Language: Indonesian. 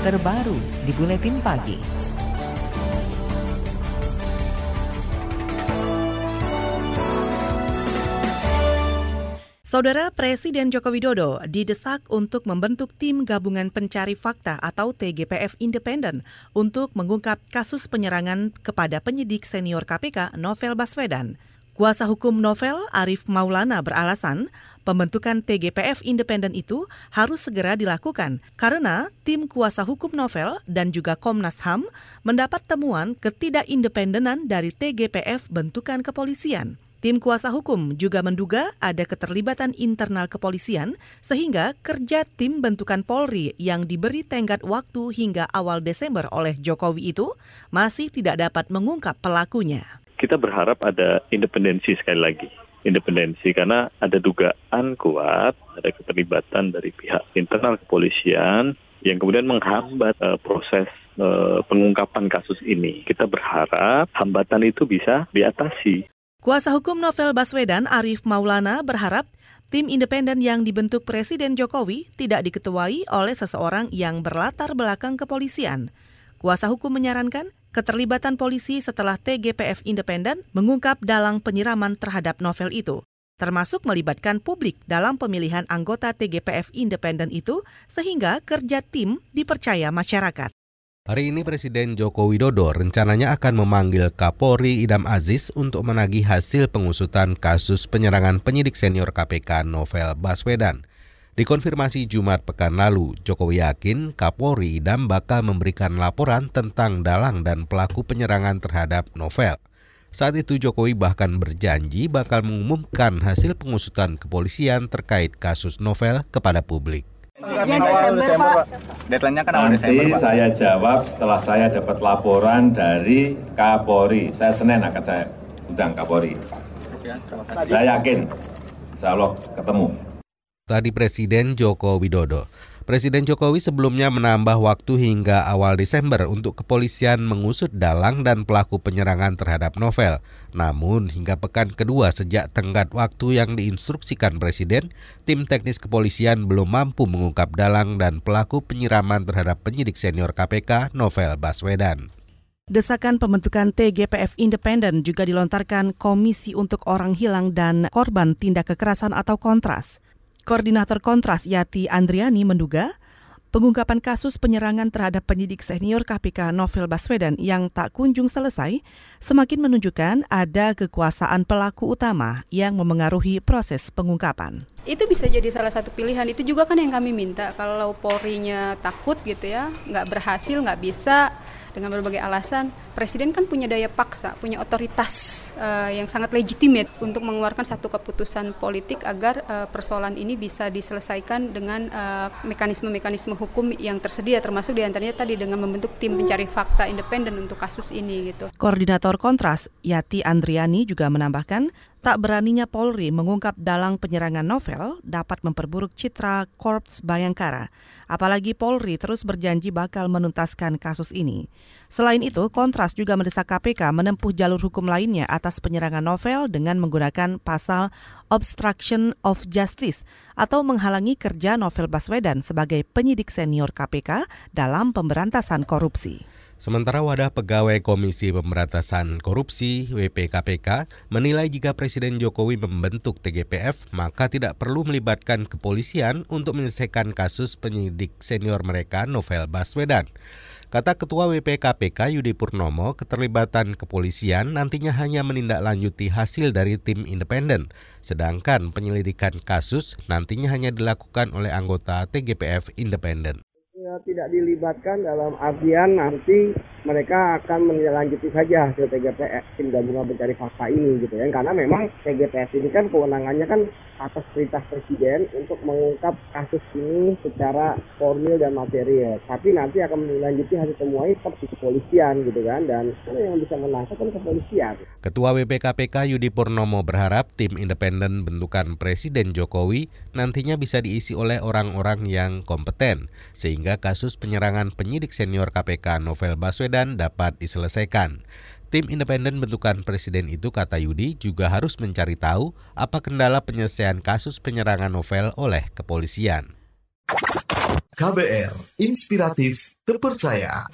terbaru di Buletin Pagi. Saudara Presiden Joko Widodo didesak untuk membentuk tim gabungan pencari fakta atau TGPF independen untuk mengungkap kasus penyerangan kepada penyidik senior KPK Novel Baswedan. Kuasa hukum Novel, Arif Maulana beralasan pembentukan TGPF independen itu harus segera dilakukan karena tim kuasa hukum Novel dan juga Komnas HAM mendapat temuan ketidakindependenan dari TGPF bentukan kepolisian. Tim kuasa hukum juga menduga ada keterlibatan internal kepolisian sehingga kerja tim bentukan Polri yang diberi tenggat waktu hingga awal Desember oleh Jokowi itu masih tidak dapat mengungkap pelakunya kita berharap ada independensi sekali lagi independensi karena ada dugaan kuat ada keterlibatan dari pihak internal kepolisian yang kemudian menghambat uh, proses uh, pengungkapan kasus ini. Kita berharap hambatan itu bisa diatasi. Kuasa hukum Novel Baswedan Arif Maulana berharap tim independen yang dibentuk Presiden Jokowi tidak diketuai oleh seseorang yang berlatar belakang kepolisian. Kuasa hukum menyarankan keterlibatan polisi setelah TGPF independen mengungkap dalang penyiraman terhadap novel itu, termasuk melibatkan publik dalam pemilihan anggota TGPF independen itu sehingga kerja tim dipercaya masyarakat. Hari ini Presiden Joko Widodo rencananya akan memanggil Kapolri Idam Aziz untuk menagih hasil pengusutan kasus penyerangan penyidik senior KPK Novel Baswedan. Dikonfirmasi Jumat pekan lalu, Jokowi yakin Kapolri Idam bakal memberikan laporan tentang dalang dan pelaku penyerangan terhadap Novel. Saat itu Jokowi bahkan berjanji bakal mengumumkan hasil pengusutan kepolisian terkait kasus Novel kepada publik. Awal Desember, Pak. Deadline-nya kan awal Desember, Pak. saya jawab setelah saya dapat laporan dari Kapolri. Saya Senin akan saya undang Kapolri. Saya yakin, insya Allah ketemu tadi Presiden Joko Widodo. Presiden Jokowi sebelumnya menambah waktu hingga awal Desember untuk kepolisian mengusut dalang dan pelaku penyerangan terhadap novel. Namun hingga pekan kedua sejak tenggat waktu yang diinstruksikan Presiden, tim teknis kepolisian belum mampu mengungkap dalang dan pelaku penyiraman terhadap penyidik senior KPK Novel Baswedan. Desakan pembentukan TGPF independen juga dilontarkan Komisi untuk Orang Hilang dan Korban Tindak Kekerasan atau Kontras. Koordinator Kontras Yati Andriani menduga pengungkapan kasus penyerangan terhadap penyidik senior KPK Novel Baswedan yang tak kunjung selesai semakin menunjukkan ada kekuasaan pelaku utama yang memengaruhi proses pengungkapan. Itu bisa jadi salah satu pilihan. Itu juga kan yang kami minta kalau Polri-nya takut gitu ya, nggak berhasil, nggak bisa dengan berbagai alasan presiden kan punya daya paksa, punya otoritas uh, yang sangat legitimate untuk mengeluarkan satu keputusan politik agar uh, persoalan ini bisa diselesaikan dengan eh, mekanisme-mekanisme uh, hukum yang tersedia termasuk di antaranya tadi dengan membentuk tim pencari fakta independen untuk kasus ini gitu. Koordinator Kontras Yati Andriani juga menambahkan tak beraninya Polri mengungkap dalang penyerangan novel dapat memperburuk citra Korps Bayangkara. Apalagi Polri terus berjanji bakal menuntaskan kasus ini. Selain itu, Kontras juga mendesak KPK menempuh jalur hukum lainnya atas penyerangan novel dengan menggunakan pasal obstruction of justice atau menghalangi kerja Novel Baswedan sebagai penyidik senior KPK dalam pemberantasan korupsi. Sementara wadah pegawai Komisi Pemberantasan Korupsi WPKPK menilai jika Presiden Jokowi membentuk TGPF maka tidak perlu melibatkan kepolisian untuk menyelesaikan kasus penyidik senior mereka Novel Baswedan. Kata Ketua WPKPK Yudi Purnomo, keterlibatan kepolisian nantinya hanya menindaklanjuti hasil dari tim independen, sedangkan penyelidikan kasus nantinya hanya dilakukan oleh anggota TGPF independen tidak dilibatkan dalam artian nanti mereka akan menindaklanjuti saja ke TGPF tim gabungan pencari fakta ini gitu ya. Karena memang TGPF ini kan kewenangannya kan atas perintah presiden untuk mengungkap kasus ini secara formil dan material tapi nanti akan menindaklanjuti hasil temuan di kepolisian gitu kan. Dan yang bisa menangkap kan kepolisian. Ketua WPKPK Yudi Purnomo berharap tim independen bentukan Presiden Jokowi nantinya bisa diisi oleh orang-orang yang kompeten sehingga kasus penyerangan penyidik senior KPK Novel Baswedan dapat diselesaikan. Tim independen bentukan presiden itu kata Yudi juga harus mencari tahu apa kendala penyelesaian kasus penyerangan novel oleh kepolisian. KBR, inspiratif, terpercaya.